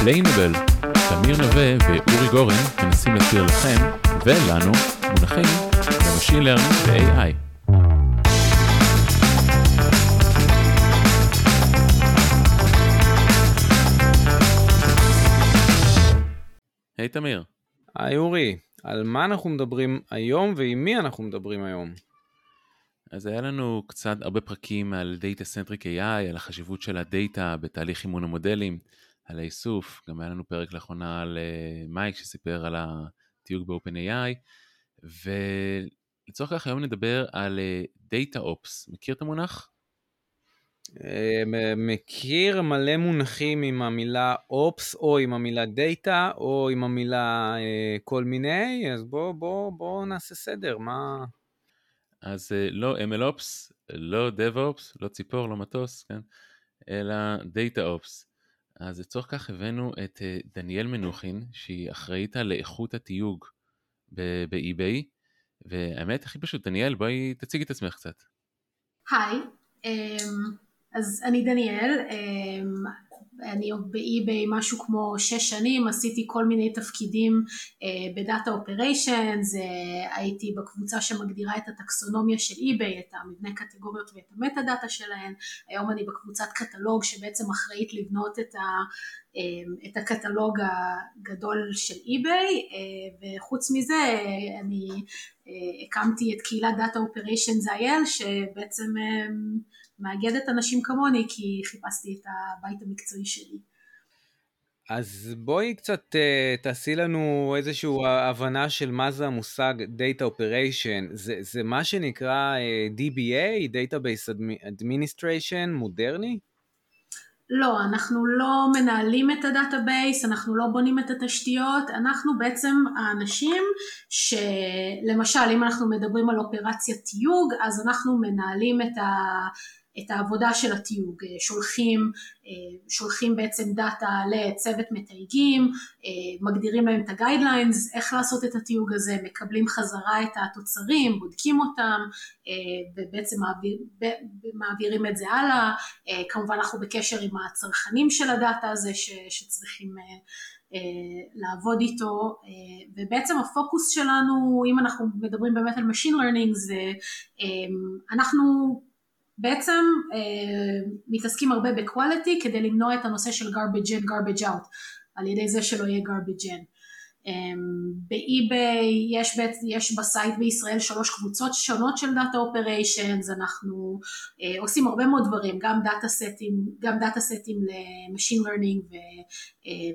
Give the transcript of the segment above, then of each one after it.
Explainable, תמיר נווה ואורי גורן מנסים להסביר לכם ולנו מונחים ב machine learning ו-AI. היי תמיר. היי אורי, על מה אנחנו מדברים היום ועם מי אנחנו מדברים היום? אז היה לנו קצת הרבה פרקים על Data Centric AI, על החשיבות של הדאטה בתהליך אימון המודלים, על האיסוף, גם היה לנו פרק לאחרונה על uh, מייק שסיפר על התיוג ב-OpenAI, ולצורך כך היום נדבר על uh, Data Ops, מכיר את המונח? אה, מכיר מלא מונחים עם המילה Ops או עם המילה Data או עם המילה כל מיני, אז בואו בוא, בוא נעשה סדר, מה... אז לא MLOps, לא DevOps, לא ציפור, לא מטוס, כן? אלא Data Ops. אז לצורך כך הבאנו את אה, דניאל מנוחין, שהיא אחראית על איכות התיוג ב eBay, והאמת הכי פשוט, דניאל, בואי תציגי את עצמך קצת. היי, אמ, אז אני דניאל, אמ, אני ב eBay משהו כמו שש שנים, עשיתי כל מיני תפקידים ב data operations, אה, הייתי בקבוצה שמגדירה את הטקסונומיה של eBay, את המבנה קטגוריות ואת ה metadata שלהן, היום אני בקבוצת קטלוג שבעצם אחראית לבנות את, ה, את הקטלוג הגדול של eBay, אה, וחוץ מזה אני אה, הקמתי את קהילת data operations IL שבעצם אה, מאגדת אנשים כמוני כי חיפשתי את הבית המקצועי שלי. אז בואי קצת תעשי לנו איזושהי הבנה של מה זה המושג Data Operation. זה, זה מה שנקרא DBA, Database Administration, מודרני? לא, אנחנו לא מנהלים את ה database, אנחנו לא בונים את התשתיות, אנחנו בעצם האנשים שלמשל אם אנחנו מדברים על אופרציית תיוג, אז אנחנו מנהלים את ה... את העבודה של התיוג, אה, שולחים, אה, שולחים בעצם דאטה לצוות מתייגים, אה, מגדירים להם את ה guidelines, איך לעשות את התיוג הזה, מקבלים חזרה את התוצרים, בודקים אותם ובעצם מעביר, מעבירים את זה הלאה, כמובן אנחנו בקשר עם הצרכנים של הדאטה הזה ש, שצריכים לעבוד איתו. ובעצם הפוקוס שלנו אם אנחנו מדברים באמת על Machine Learning זה אנחנו בעצם אה, מתעסקים הרבה בקואליטי כדי למנוע את הנושא של garbage in, garbage out, על ידי זה שלא יהיה garbage in. אמ, באי-ביי יש, יש ב site בישראל שלוש קבוצות שונות של data operations, אנחנו אה, עושים הרבה מאוד דברים, גם דאטה סטים, גם דאטה סטים ל machine learning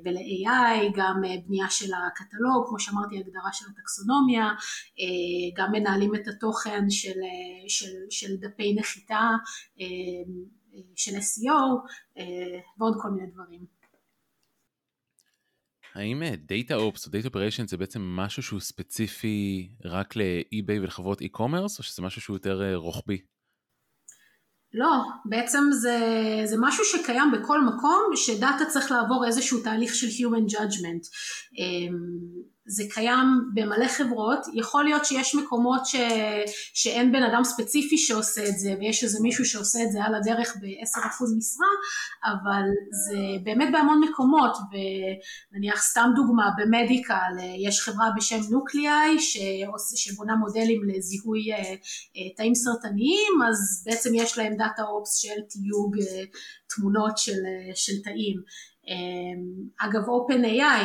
ול-AI, גם אה, בנייה של הקטלוג, כמו שאמרתי הגדרה של הטקסונומיה, אה, גם מנהלים את התוכן של, של, של דפי נחיתה של SEO ועוד כל מיני דברים. האם Data Ops או Data Operations זה בעצם משהו שהוא ספציפי רק ל-eBay ולחברות e-commerce, או שזה משהו שהוא יותר אה, רוחבי? לא, בעצם זה, זה משהו שקיים בכל מקום, שדאטה צריך לעבור איזשהו תהליך של Human Judgment. זה קיים במלא חברות, יכול להיות שיש מקומות ש... שאין בן אדם ספציפי שעושה את זה ויש איזה מישהו שעושה את זה על הדרך ב-10% משרה, אבל זה באמת בהמון מקומות, ונניח סתם דוגמה במדיקל, יש חברה בשם נוקליאי שבונה מודלים לזיהוי אה, אה, תאים סרטניים, אז בעצם יש להם דאטה אופס של תיוג אה, תמונות של, של תאים. אמ, אגב OpenAI,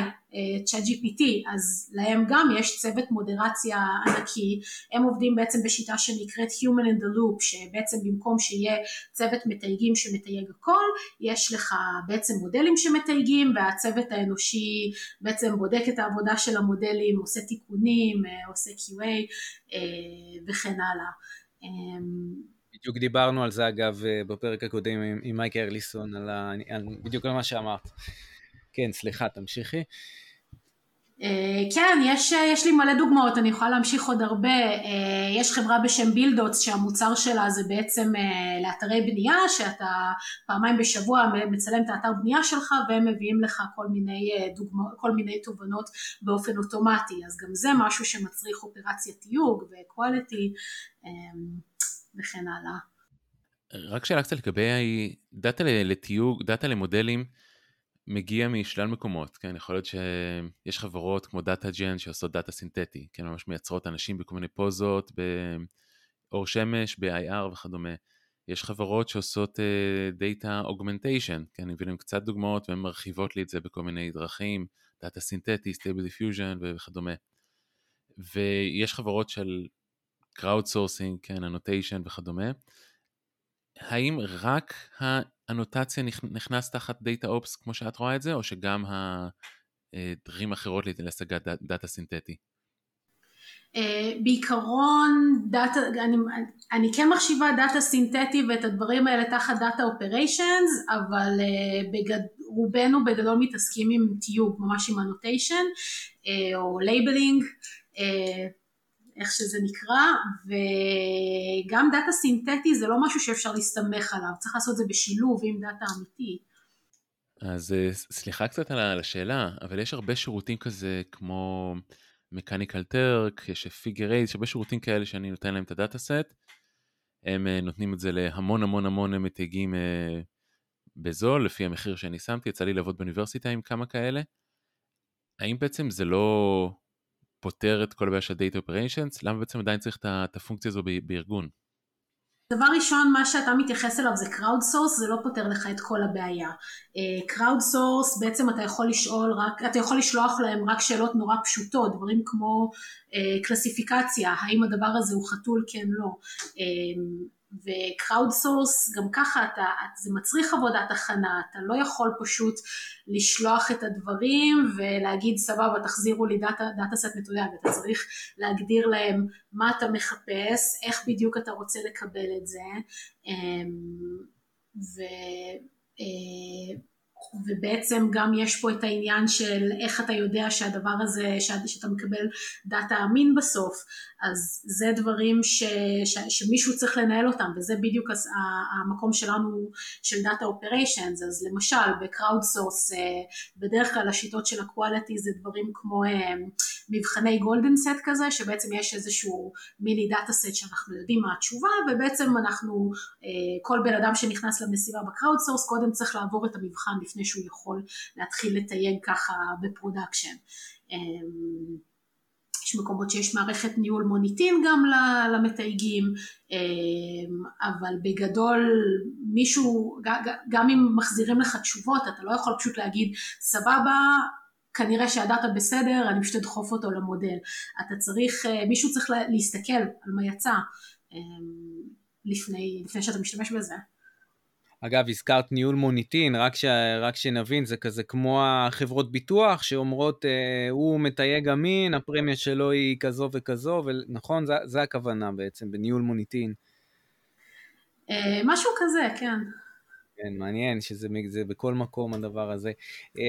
ChatGPT, אז להם גם יש צוות מודרציה ענקי, הם עובדים בעצם בשיטה שנקראת Human in the Loop, שבעצם במקום שיהיה צוות מתייגים שמתייג הכל, יש לך בעצם מודלים שמתייגים והצוות האנושי בעצם בודק את העבודה של המודלים, עושה תיקונים, אה, עושה QA אה, וכן הלאה. בדיוק דיברנו על זה אגב אה, בפרק הקודם עם, עם מייק ארליסון, על ה, על, בדיוק על מה שאמרת. כן, סליחה, תמשיכי. אה, כן, יש, אה, יש לי מלא דוגמאות, אני יכולה להמשיך עוד הרבה. יש חברה בשם Buildots שהמוצר שלה זה בעצם לאתרי בנייה, שאתה פעמיים בשבוע מצלם את האתר בנייה שלך והם מביאים לך כל מיני, דוגמא, כל מיני תובנות באופן אוטומטי, אז גם זה משהו שמצריך אופרציית תיוג ו quality. וכן הלאה. רק שאלה קצת לגבי דאטה לתיוג, דאטה למודלים, מגיע משלל מקומות, כן, יכול להיות שיש חברות כמו Datagen שעושות דאטה סינתטי, כן, ממש מייצרות אנשים בכל מיני פוזות, באור שמש, ב-IR וכדומה. יש חברות שעושות אה, augmentation, כן, אני מביא להם קצת דוגמאות והן מרחיבות לי את זה בכל מיני דרכים, דאטה סינתטי, Stable Diffusion וכדומה. ויש חברות של crowd sourcing, כן, annotation וכדומה. האם רק האנוטציה נכנס תחת data ops כמו שאת רואה את זה, או שגם הדרכים אחרות להשגת דאטה סינתטי? אה, בעיקרון דאטה, אני, אני כן מחשיבה דאטה סינתטי ואת הדברים האלה תחת data operations, אבל אה, בגד, רובנו בגדול מתעסקים עם תיוג, ממש עם annotation אה, או labeling. אה, איך שזה נקרא, וגם דאטה סינתטי זה לא משהו שאפשר להסתמך עליו, צריך לעשות את זה בשילוב עם דאטה אמיתי. אז אה, סליחה קצת על השאלה, אבל יש הרבה שירותים כזה כמו מקניקל טרק, יש פיגר אייז, יש הרבה שירותים כאלה שאני נותן להם את הדאטה סט, הם אה, נותנים את זה להמון המון המון מתייגים אה, בזול, לפי המחיר שאני שמתי, יצא לי לעבוד באוניברסיטה עם כמה כאלה. האם בעצם זה לא פותר את כל הבעיה של Data Operations, למה בעצם עדיין צריך את הפונקציה הזו בארגון? דבר ראשון, מה שאתה מתייחס אליו זה crowd source, זה לא פותר לך את כל הבעיה. Uh, crowd source, בעצם אתה יכול לשאול רק, אתה יכול לשלוח להם רק שאלות נורא פשוטות, דברים כמו uh, קלסיפיקציה, האם הדבר הזה הוא חתול כן לא. ו crowdsource גם ככה אתה, זה מצריך עבודת הכנה, אתה לא יכול פשוט לשלוח את הדברים ולהגיד סבבה תחזירו לי דאטה, data set מתויג, אתה צריך להגדיר להם מה אתה מחפש, איך בדיוק אתה רוצה לקבל את זה אמ, ו... ובעצם גם יש פה את העניין של איך אתה יודע שהדבר הזה, שאתה מקבל דאטה אמין בסוף, אז זה דברים ש, ש, שמישהו צריך לנהל אותם, וזה בדיוק המקום שלנו של data operations, אז למשל ב crowdsource, אה, בדרך כלל השיטות של ה quality זה דברים כמו אה, מבחני golden set כזה, שבעצם יש איזשהו mini data set שאנחנו יודעים מה התשובה, ובעצם אנחנו, אה, כל בן אדם שנכנס למשימה ב crowdsource, קודם צריך לעבור את המבחן לפני שהוא יכול להתחיל לתייג ככה ב production. אמ, יש מקומות שיש מערכת ניהול מוניטין גם למתייגים, אמ, אבל בגדול מישהו, גם אם מחזירים לך תשובות, אתה לא יכול פשוט להגיד סבבה, כנראה שהדאטה בסדר, אני פשוט אדחוף אותו למודל. אתה צריך, אה, מישהו צריך להסתכל על מה יצא אמ, לפני, לפני שאתה משתמש בזה. אגב, הזכרת ניהול מוניטין, רק, ש... רק שנבין, זה כזה כמו החברות ביטוח שאומרות, אה, הוא מתייג אמין, הפרמיה שלו היא כזו וכזו, ונכון, זה, זה הכוונה בעצם, בניהול מוניטין. אה, משהו כזה, כן. כן, מעניין שזה זה בכל מקום הדבר הזה. אה,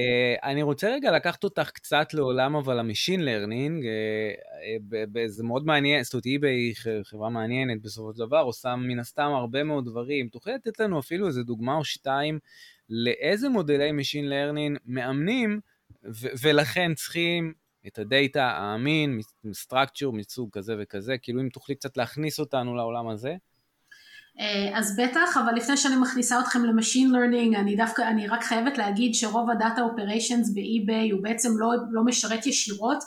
אני רוצה רגע לקחת אותך קצת לעולם של ה machine learning, אה, זה מאוד מעניין, זאת אומרת eBay היא חברה מעניינת בסופו של דבר, עושה מן הסתם הרבה מאוד דברים. תוכלי לתת לנו אפילו איזה דוגמה או שתיים לאיזה מודלי machine learning מאמנים ו- ולכן צריכים את ה data האמין, structure מסוג כזה וכזה, כאילו אם תוכלי קצת להכניס אותנו לעולם הזה. אה, אז בטח, אבל לפני שאני מכניסה אתכם ל machine learning, אני דווקא, אני רק חייבת להגיד שרוב ה data operations ב eBay הוא בעצם לא, לא משרת ישירות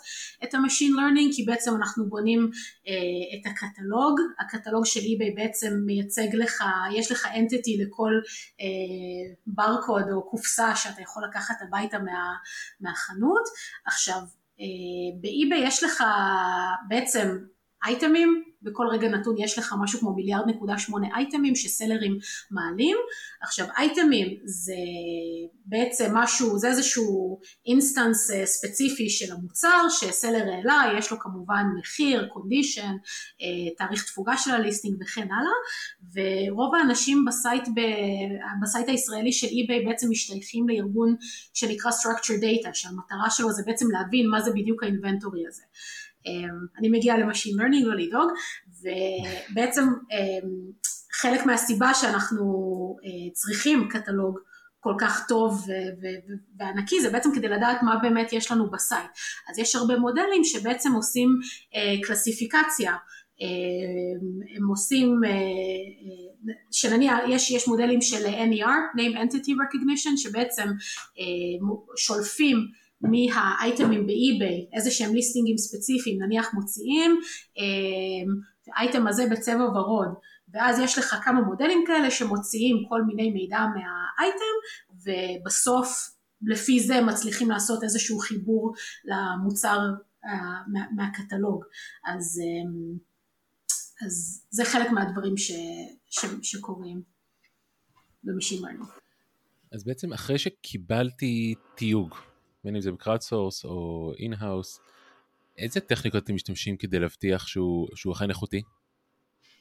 את ה machine learning, כי בעצם אנחנו בונים אה, את הקטלוג, הקטלוג של eBay בעצם מייצג לך, יש לך entity לכל אה, ברקוד או קופסה שאתה יכול לקחת הביתה מה, מהחנות. עכשיו, אה, ב eBay יש לך בעצם אייטמים, בכל רגע נתון יש לך משהו כמו מיליארד נקודה שמונה אייטמים שסלרים מעלים. עכשיו אייטמים זה בעצם משהו, זה איזשהו instance אה, ספציפי של המוצר ש seller העלה, יש לו כמובן מחיר, condition, אה, תאריך תפוגה של ה listing וכן הלאה, ורוב האנשים ב site, ב, ב site הישראלי של eBay בעצם משתייכים לארגון שנקרא Structure Data, שהמטרה שלו זה בעצם להבין מה זה בדיוק ה inventory הזה. אמ, אני מגיעה ל machine learning, לא לדאוג, ובעצם אמ, חלק מהסיבה שאנחנו אה, צריכים קטלוג כל כך טוב וענקי זה בעצם כדי לדעת מה באמת יש לנו בסייט. אז יש הרבה מודלים שבעצם עושים אה, קלסיפיקציה הם עושים, שנניח יש, יש מודלים של NER, Name Entity Recognition, שבעצם שולפים מהאייטמים באי-ביי איזה שהם ליסטינגים ספציפיים, נניח מוציאים האייטם הזה בצבע ורוד, ואז יש לך כמה מודלים כאלה שמוציאים כל מיני מידע מהאייטם, ובסוף לפי זה מצליחים לעשות איזשהו חיבור למוצר אה, מה, מהקטלוג. אז, אמ, אז זה חלק מהדברים ש, ש, שקורים learning. אז בעצם אחרי שקיבלתי תיוג, בין אם זה ב crowdsource או in-house, איזה טכניקות אתם משתמשים כדי להבטיח שהוא, שהוא אכן איכותי?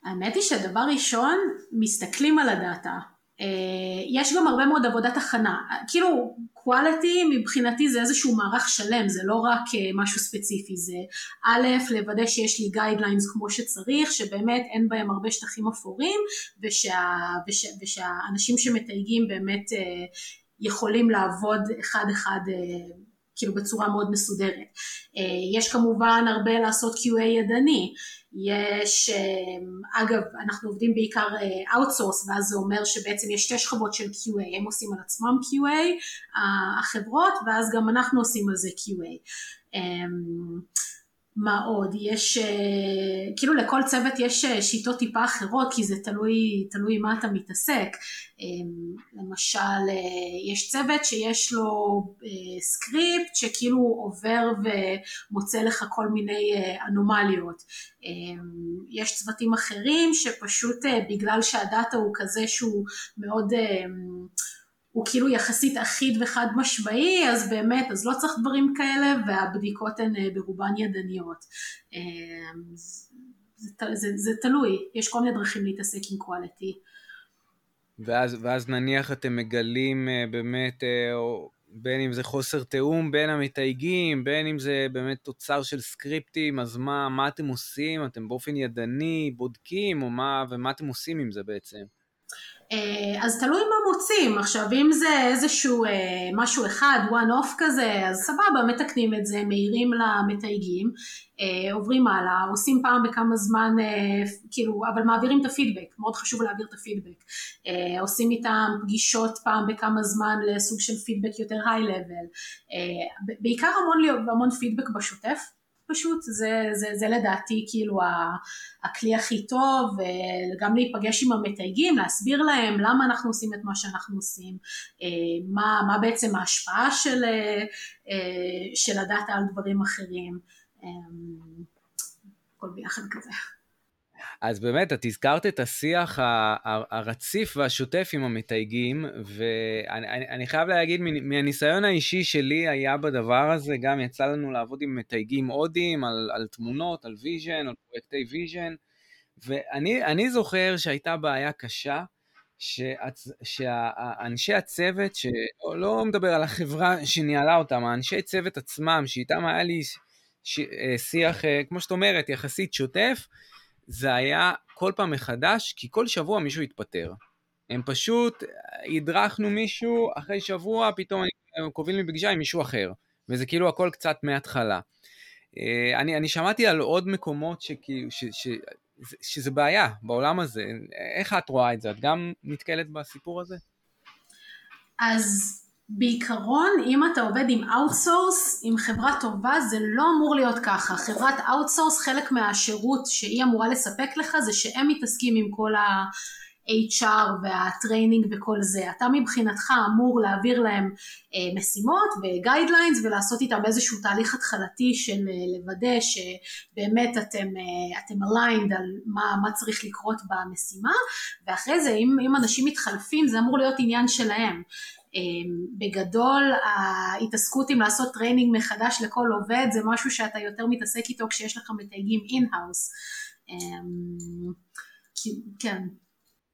האמת היא שדבר ראשון, מסתכלים על הדאטה. אה, יש גם הרבה מאוד עבודת הכנה, כאילו quality מבחינתי זה איזשהו מערך שלם, זה לא רק אה, משהו ספציפי, זה א', לוודא שיש לי guidelines כמו שצריך, שבאמת אין בהם הרבה שטחים אפורים, ושה, ושה, ושהאנשים שמתייגים באמת אה, יכולים לעבוד אחד אחד כאילו בצורה מאוד מסודרת. יש כמובן הרבה לעשות QA ידני, יש, אה, אגב, אנחנו עובדים בעיקר אה, ואז זה אומר שבעצם יש שתי שכבות של QA, הם עושים על עצמם QA, החברות, ואז גם אנחנו עושים על זה QA. מה עוד? יש, אה, כאילו לכל צוות יש אה, שיטות טיפה אחרות כי זה תלוי, תלוי מה אתה מתעסק. אה, למשל, יש צוות שיש לו סקריפט שכאילו עובר ומוצא לך כל מיני אנומליות. יש צוותים אחרים שפשוט בגלל שהדאטה הוא כזה שהוא מאוד הוא כאילו יחסית אחיד וחד משמעי, אז באמת, אז לא צריך דברים כאלה, והבדיקות הן אה, ברובן ידניות. אה, זה, זה, זה תלוי, יש כל מיני דרכים להתעסק עם quality. ואז, ואז נניח אתם מגלים אה, באמת, בין אם זה חוסר תיאום בין המתייגים, בין אם זה באמת תוצר של סקריפטים, אז מה, מה אתם עושים? אתם באופן ידני בודקים, או מה, ומה אתם עושים עם זה בעצם? אה, אז תלוי מה מוצאים, עכשיו אם זה איזשהו אה, משהו אחד, one off כזה, אז סבבה, מתקנים את זה, מעירים למתייגים, אה, עוברים הלאה, עושים פעם בכמה זמן, כאילו, אבל מעבירים את הפידבק, מאוד חשוב להעביר את הפידבק, עושים איתם פגישות פעם בכמה זמן לסוג של פידבק יותר היי לבל, בעיקר המון, המון פידבק בשוטף, פשוט, זה, זה, זה לדעתי כאילו הכלי הכי טוב, וגם להיפגש עם המתייגים, להסביר להם למה אנחנו עושים את מה שאנחנו עושים, אה, מה, מה בעצם ההשפעה של, אה, של ה data על דברים אחרים, אה, הכל ביחד כזה. אז באמת, את הזכרת את השיח הרציף והשוטף עם המתייגים, ואני חייב להגיד, מהניסיון האישי שלי היה בדבר הזה, גם יצא לנו לעבוד עם מתייגים הודים על, על תמונות, על vision, על פרויקטי vision, ואני זוכר שהייתה בעיה קשה, שאנשי הצוות, שלא לא מדבר על החברה שניהלה אותם, האנשי צוות עצמם, שאיתם היה לי אה, שיח, אה, כמו שאת אומרת, יחסית שוטף, זה היה כל פעם מחדש, כי כל שבוע מישהו התפטר. הם פשוט, הדרכנו מישהו, אחרי שבוע פתאום הם קובעים לי פגישה עם מישהו אחר. וזה כאילו הכל קצת מההתחלה. אה, אני, אני שמעתי על עוד מקומות שכאילו, ש, ש, ש, שזה בעיה בעולם הזה. איך את רואה את זה? את גם נתקלת בסיפור הזה? אז בעיקרון אם אתה עובד עם outsource, עם חברה טובה זה לא אמור להיות ככה, חברת outsource חלק מהשירות שהיא אמורה לספק לך זה שהם מתעסקים עם כל ה-HR וה training וכל זה, אתה מבחינתך אמור להעביר להם אה, משימות ו guidelines ולעשות איתם איזשהו תהליך התחלתי של אה, לוודא שבאמת אתם, אה, אתם aligned על מה, מה צריך לקרות במשימה ואחרי זה אם, אם אנשים מתחלפים זה אמור להיות עניין שלהם אמ, בגדול ההתעסקות עם לעשות training מחדש לכל עובד זה משהו שאתה יותר מתעסק איתו כשיש לך מתייגים in-house. אמ, כן.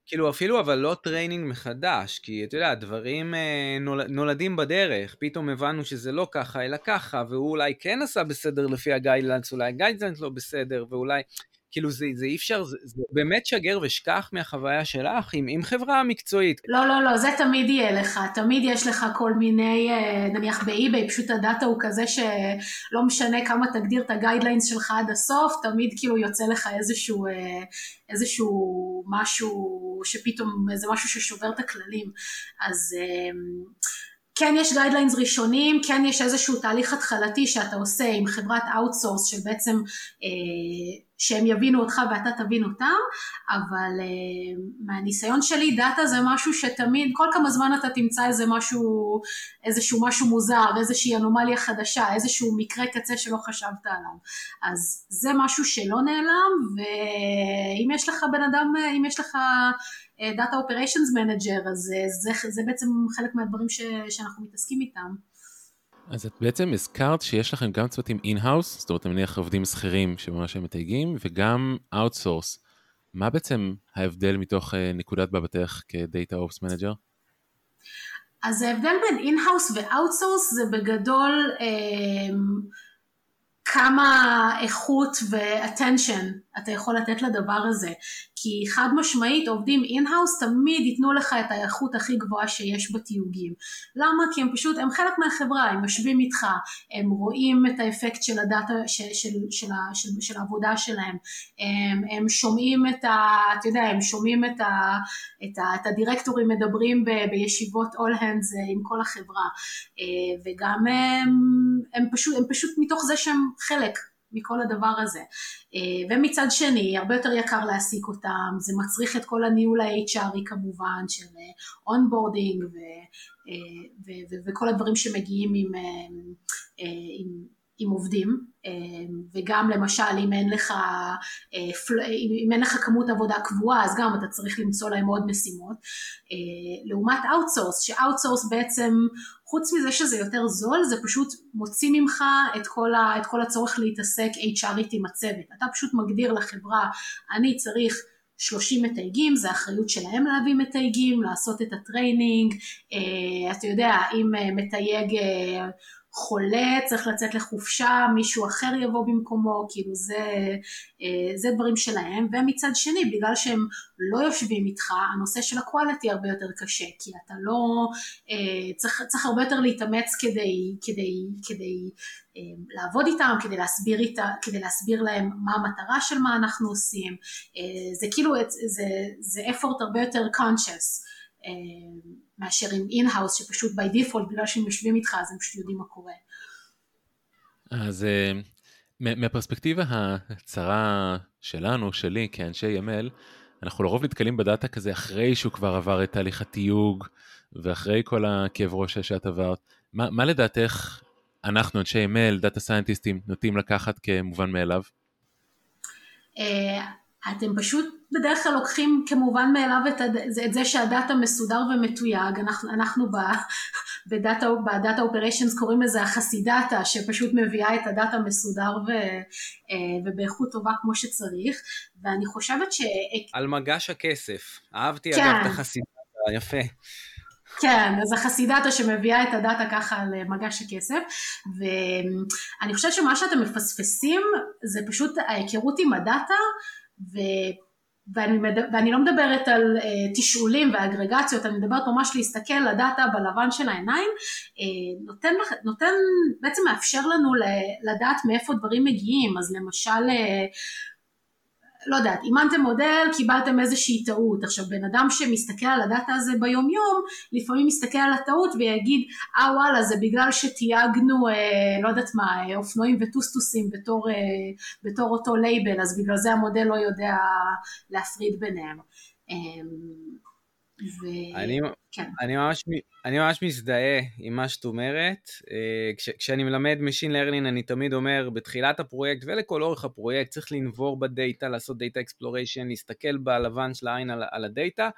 כאילו אפילו אבל לא training מחדש, כי אתה יודע, דברים אה, נולדים בדרך, פתאום הבנו שזה לא ככה אלא ככה, והוא אולי כן עשה בסדר לפי ה guidelines, אולי ה guidelines לא בסדר, ואולי... כאילו זה, זה אי אפשר, זה, זה באמת שגר ושכח מהחוויה שלך עם, עם חברה מקצועית. לא, לא, לא, זה תמיד יהיה לך, תמיד יש לך כל מיני, אה, נניח ב eBay, פשוט ה data הוא כזה שלא משנה כמה תגדיר את ה guidelines שלך עד הסוף, תמיד כאילו יוצא לך איזשהו, אה, איזשהו משהו שפתאום, איזה משהו ששובר את הכללים. אז... כן יש guidelines ראשונים, כן יש איזשהו תהליך התחלתי שאתה עושה עם חברת outsource שבעצם אה, שהם יבינו אותך ואתה תבין אותם, אבל אה, מהניסיון שלי data זה משהו שתמיד, כל כמה זמן אתה תמצא איזה משהו, איזשהו משהו מוזר, איזושהי אנומליה חדשה, איזשהו מקרה קצה שלא חשבת עליו. אז זה משהו שלא נעלם, ואם יש לך בן אדם, אם יש לך data operations manager, אז זה, זה, זה בעצם חלק מהדברים ש, שאנחנו מתעסקים איתם. אז את בעצם הזכרת שיש לכם גם צוותים in-house, זאת אומרת, אני מניח עובדים שכירים שממש הם מתייגים, וגם outsource. מה בעצם ההבדל מתוך אה, נקודת מבטך כ data ops manager? אז ההבדל בין in-house ו outsource זה בגדול אה, כמה איכות ו-attention אתה יכול לתת לדבר הזה. כי חד משמעית עובדים in-house תמיד ייתנו לך את האיכות הכי גבוהה שיש בתיוגים. למה? כי הם פשוט, הם חלק מהחברה, הם יושבים איתך, הם רואים את האפקט של הדאטה, של, של, של, של, של העבודה שלהם, הם, הם שומעים את ה... אתה יודע, הם שומעים את, ה, את, ה, את הדירקטורים מדברים ב, בישיבות all hands עם כל החברה, וגם הם, הם, פשוט, הם פשוט מתוך זה שהם חלק מכל הדבר הזה. אה, ומצד שני, הרבה יותר יקר להעסיק אותם, זה מצריך את כל הניהול ה-HRי כמובן, של onboarding אה, וכל הדברים שמגיעים עם, אה, עם עם עובדים, וגם למשל אם אין לך, אם אין לך כמות עבודה קבועה אז גם אתה צריך למצוא להם עוד משימות, לעומת outsource, ש outsource בעצם חוץ מזה שזה יותר זול זה פשוט מוציא ממך את כל, ה, את כל הצורך להתעסק HR ית עם הצוות, אתה פשוט מגדיר לחברה אני צריך 30 מתייגים, זה אחריות שלהם להביא מתייגים, לעשות את ה training, אתה יודע, אם מתייג חולה, צריך לצאת לחופשה, מישהו אחר יבוא במקומו, כאילו זה, אה, זה דברים שלהם, ומצד שני, בגלל שהם לא יושבים איתך, הנושא של ה quality הרבה יותר קשה, כי אתה לא, אה, צריך, צריך הרבה יותר להתאמץ כדי, כדי, כדי אה, לעבוד איתם, כדי להסביר, איתה, כדי להסביר להם מה המטרה של מה אנחנו עושים, זה כאילו, זה, זה effort הרבה יותר conscious. מאשר עם in-house שפשוט by default בגלל שהם יושבים איתך אז הם פשוט יודעים מה קורה. אז אה, מהפרספקטיבה הצרה שלנו, שלי כאנשי ML, אנחנו לרוב נתקלים ב data כזה אחרי שהוא כבר עבר את תהליך התיוג ואחרי כל הכאב ראש שאת עברת. מה, מה לדעתך אנחנו אנשי ML, data scientist ים, נוטים לקחת כמובן מאליו? אה, אתם פשוט בדרך כלל לוקחים כמובן מאליו את, הד... את זה שה data מסודר ומתויג, אנחנו, אנחנו ב... ב data, ב data operations קוראים לזה החסידה שפשוט מביאה את ה data מסודר ו... אה, ובאיכות טובה כמו שצריך ואני חושבת ש... על מגש הכסף, אהבתי כן. אגב את החסידאטה, יפה. כן, אז החסידתה שמביאה את הדאטה ככה למגש הכסף, ואני חושבת שמה שאתם מפספסים זה פשוט ההיכרות עם הדאטה, ו... ואני, מד... ואני לא מדברת על uh, תשאולים ואגרגציות, אני מדברת ממש להסתכל לדאטה בלבן של העיניים, uh, נותן, נותן, בעצם מאפשר לנו לדעת מאיפה דברים מגיעים, אז למשל uh, לא יודעת, אימנתם מודל, קיבלתם איזושהי טעות. עכשיו, בן אדם שמסתכל על ה data הזה ביום יום, לפעמים מסתכל על הטעות ויגיד, אה וואלה, זה בגלל שתייגנו, אה, לא יודעת מה, אה, אופנועים וטוסטוסים בתור, אה, בתור אותו לייבל, אז בגלל זה המודל לא יודע להפריד ביניהם. אה, אני, כן. אני, ממש, אני ממש מזדהה עם מה שאת אומרת. אה, כש, כשאני מלמד Machine Learning אני תמיד אומר בתחילת הפרויקט ולכל אורך הפרויקט צריך לנבור ב data, לעשות data exploration, להסתכל בלבן של העין על, על ה data,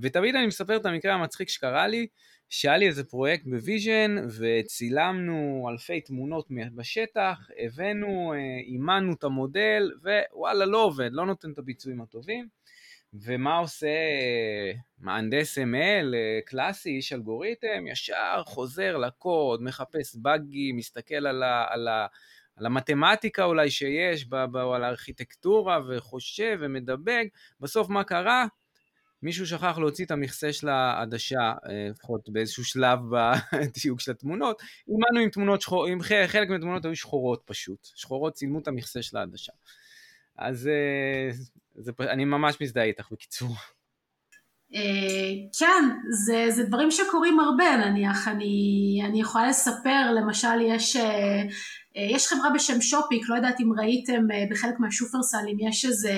ותמיד אני מספר את המקרה המצחיק שקרה לי, שהיה לי איזה פרויקט ב vision וצילמנו אלפי תמונות בשטח, הבאנו, אה, אימנו את המודל וואלה לא עובד, לא נותן את הביצועים הטובים. ומה עושה מהנדס ML קלאסי, איש אלגוריתם? ישר חוזר לקוד, מחפש באגים, מסתכל על, ה, על, ה, על המתמטיקה אולי שיש, ב, על הארכיטקטורה, וחושב ומדבג, בסוף מה קרה? מישהו שכח להוציא את המכסה של העדשה, אה, לפחות באיזשהו שלב בתיוג של התמונות. אימנו עם תמונות שחורות, עם חלק מהתמונות היו שחורות פשוט. שחורות צילמו את המכסה של העדשה. אז אה, זה, אני ממש מזדהה איתך בקיצור. אה, כן, זה, זה דברים שקורים הרבה נניח, אני, אני יכולה לספר, למשל יש, אה, אה, יש חברה בשם שופיק, לא יודעת אם ראיתם בחלק מהשופרסלים, יש איזה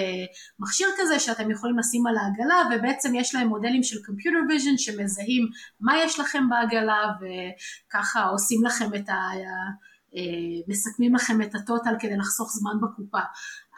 מכשיר כזה שאתם יכולים לשים על העגלה ובעצם יש להם מודלים של computer vision שמזהים מה יש לכם בעגלה וככה עושים לכם את ה... מסכמים לכם את ה total כדי לחסוך זמן בקופה.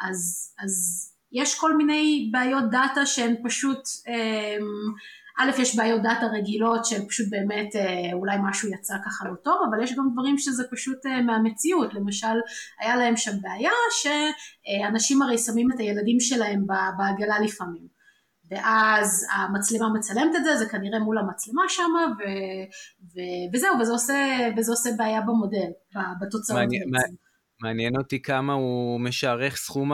אז, אז יש כל מיני בעיות data שהן פשוט, אמ, א', יש בעיות data רגילות שהן פשוט באמת אה, אולי משהו יצא ככה לא טוב, אבל יש גם דברים שזה פשוט אה, מהמציאות, למשל היה להם שם בעיה שאנשים הרי שמים את הילדים שלהם בעגלה לפעמים. ואז המצלמה מצלמת את זה, זה כנראה מול המצלמה שם, ו, ו, וזהו, וזה עושה, וזה עושה בעיה במודל, בתוצאות. מעניין, מעניין אותי כמה הוא משערך סכום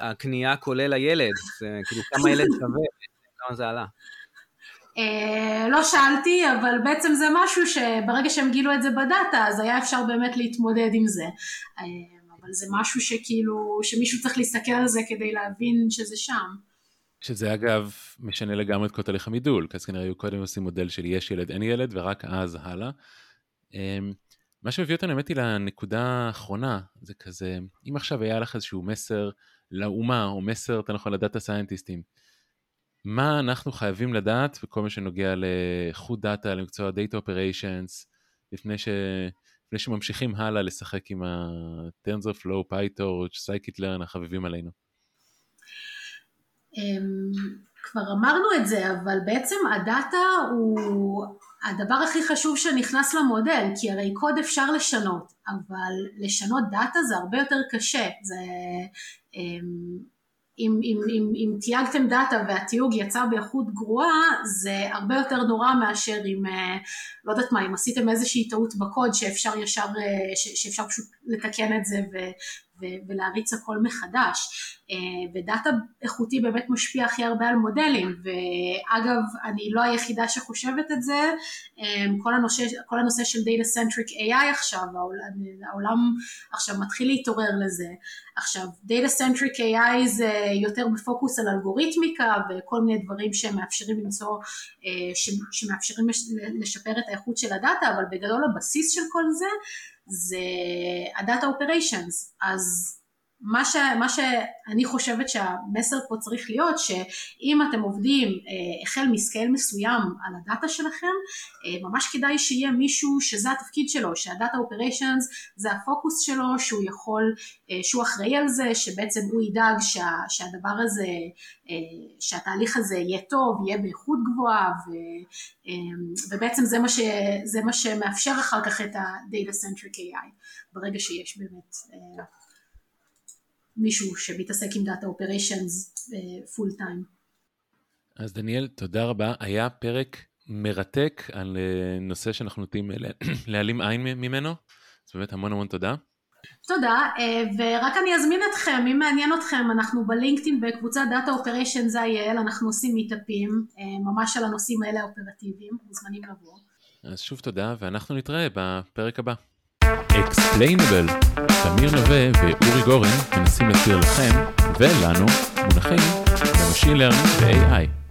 הקנייה כולל הילד, כאילו כמה ילד שווה, כמה זה עלה. אה, לא שאלתי, אבל בעצם זה משהו שברגע שהם גילו את זה בדאטה, אז היה אפשר באמת להתמודד עם זה. אה, אבל זה משהו שכאילו, שמישהו צריך להסתכל על זה כדי להבין שזה שם. שזה אגב משנה לגמרי את כל תהליך המידול, כי אז כנראה היה קודם עושים מודל של יש ילד, אין ילד, ורק אז הלאה. מה שמביא אותנו האמת היא לנקודה האחרונה, זה כזה, אם עכשיו היה לך איזשהו מסר לאומה, או מסר, אתה נכון, ל data scientist ים, מה אנחנו חייבים לדעת בכל מה שנוגע לאיכות data, למקצוע data operations, לפני, ש... לפני שממשיכים הלאה לשחק עם ה-TensorFlow, PyTorch, Scikit-Learn החביבים עלינו? אמ, כבר אמרנו את זה, אבל בעצם ה data הוא הדבר הכי חשוב שנכנס למודל, כי הרי קוד אפשר לשנות, אבל לשנות data זה הרבה יותר קשה. זה, אמ, אם, אם, אם, אם תייגתם data והתיוג יצא באיכות גרועה, זה הרבה יותר נורא מאשר אם, אה, לא יודעת מה, אם עשיתם איזושהי טעות בקוד שאפשר ישר, אה, שאפשר פשוט לתקן את זה ו, ולהריץ הכל מחדש. אה, ודאטה איכותי באמת משפיע הכי הרבה על מודלים, ואגב, אני לא היחידה שחושבת את זה, אה, כל הנושא, כל הנושא של Data Centric AI עכשיו, העולם, עכשיו מתחיל להתעורר לזה. עכשיו, Data Centric AI זה יותר בפוקוס על אלגוריתמיקה וכל מיני דברים שמאפשרים למצוא, אה, שמאפשרים לשפר את האיכות של ה data, אבל בגדול הבסיס של כל זה זה ה data operations, אז מה, ש, מה שאני חושבת שהמסר פה צריך להיות שאם אתם עובדים אה, החל מ scale מסוים על ה data שלכם אה, ממש כדאי שיהיה מישהו שזה התפקיד שלו שה data operations זה הפוקוס שלו שהוא יכול אה, שהוא אחראי על זה שבעצם הוא ידאג שה, שהדבר הזה אה, שהתהליך הזה יהיה טוב יהיה באיכות גבוהה ו, אה, ובעצם זה מה, ש, זה מה שמאפשר אחר כך את ה-Data Centric AI ברגע שיש באמת אה, מישהו שמתעסק עם data operations full time. אז דניאל, תודה רבה. היה פרק מרתק על אה, נושא שאנחנו נוטים להעלים עין ממנו, אז באמת המון המון תודה. תודה, אה, ורק אני אזמין אתכם, אם מעניין אתכם, אנחנו בלינקדאין בקבוצת Data Operations IL, אנחנו עושים meetup ים, אה, ממש על הנושאים האלה האופרטיביים, מוזמנים לבוא. אז שוב תודה, ואנחנו נתראה בפרק הבא. Explainable, תמיר נווה ואורי גורן מנסים להסביר לכם ולנו מונחים ב machine learning ו-AI.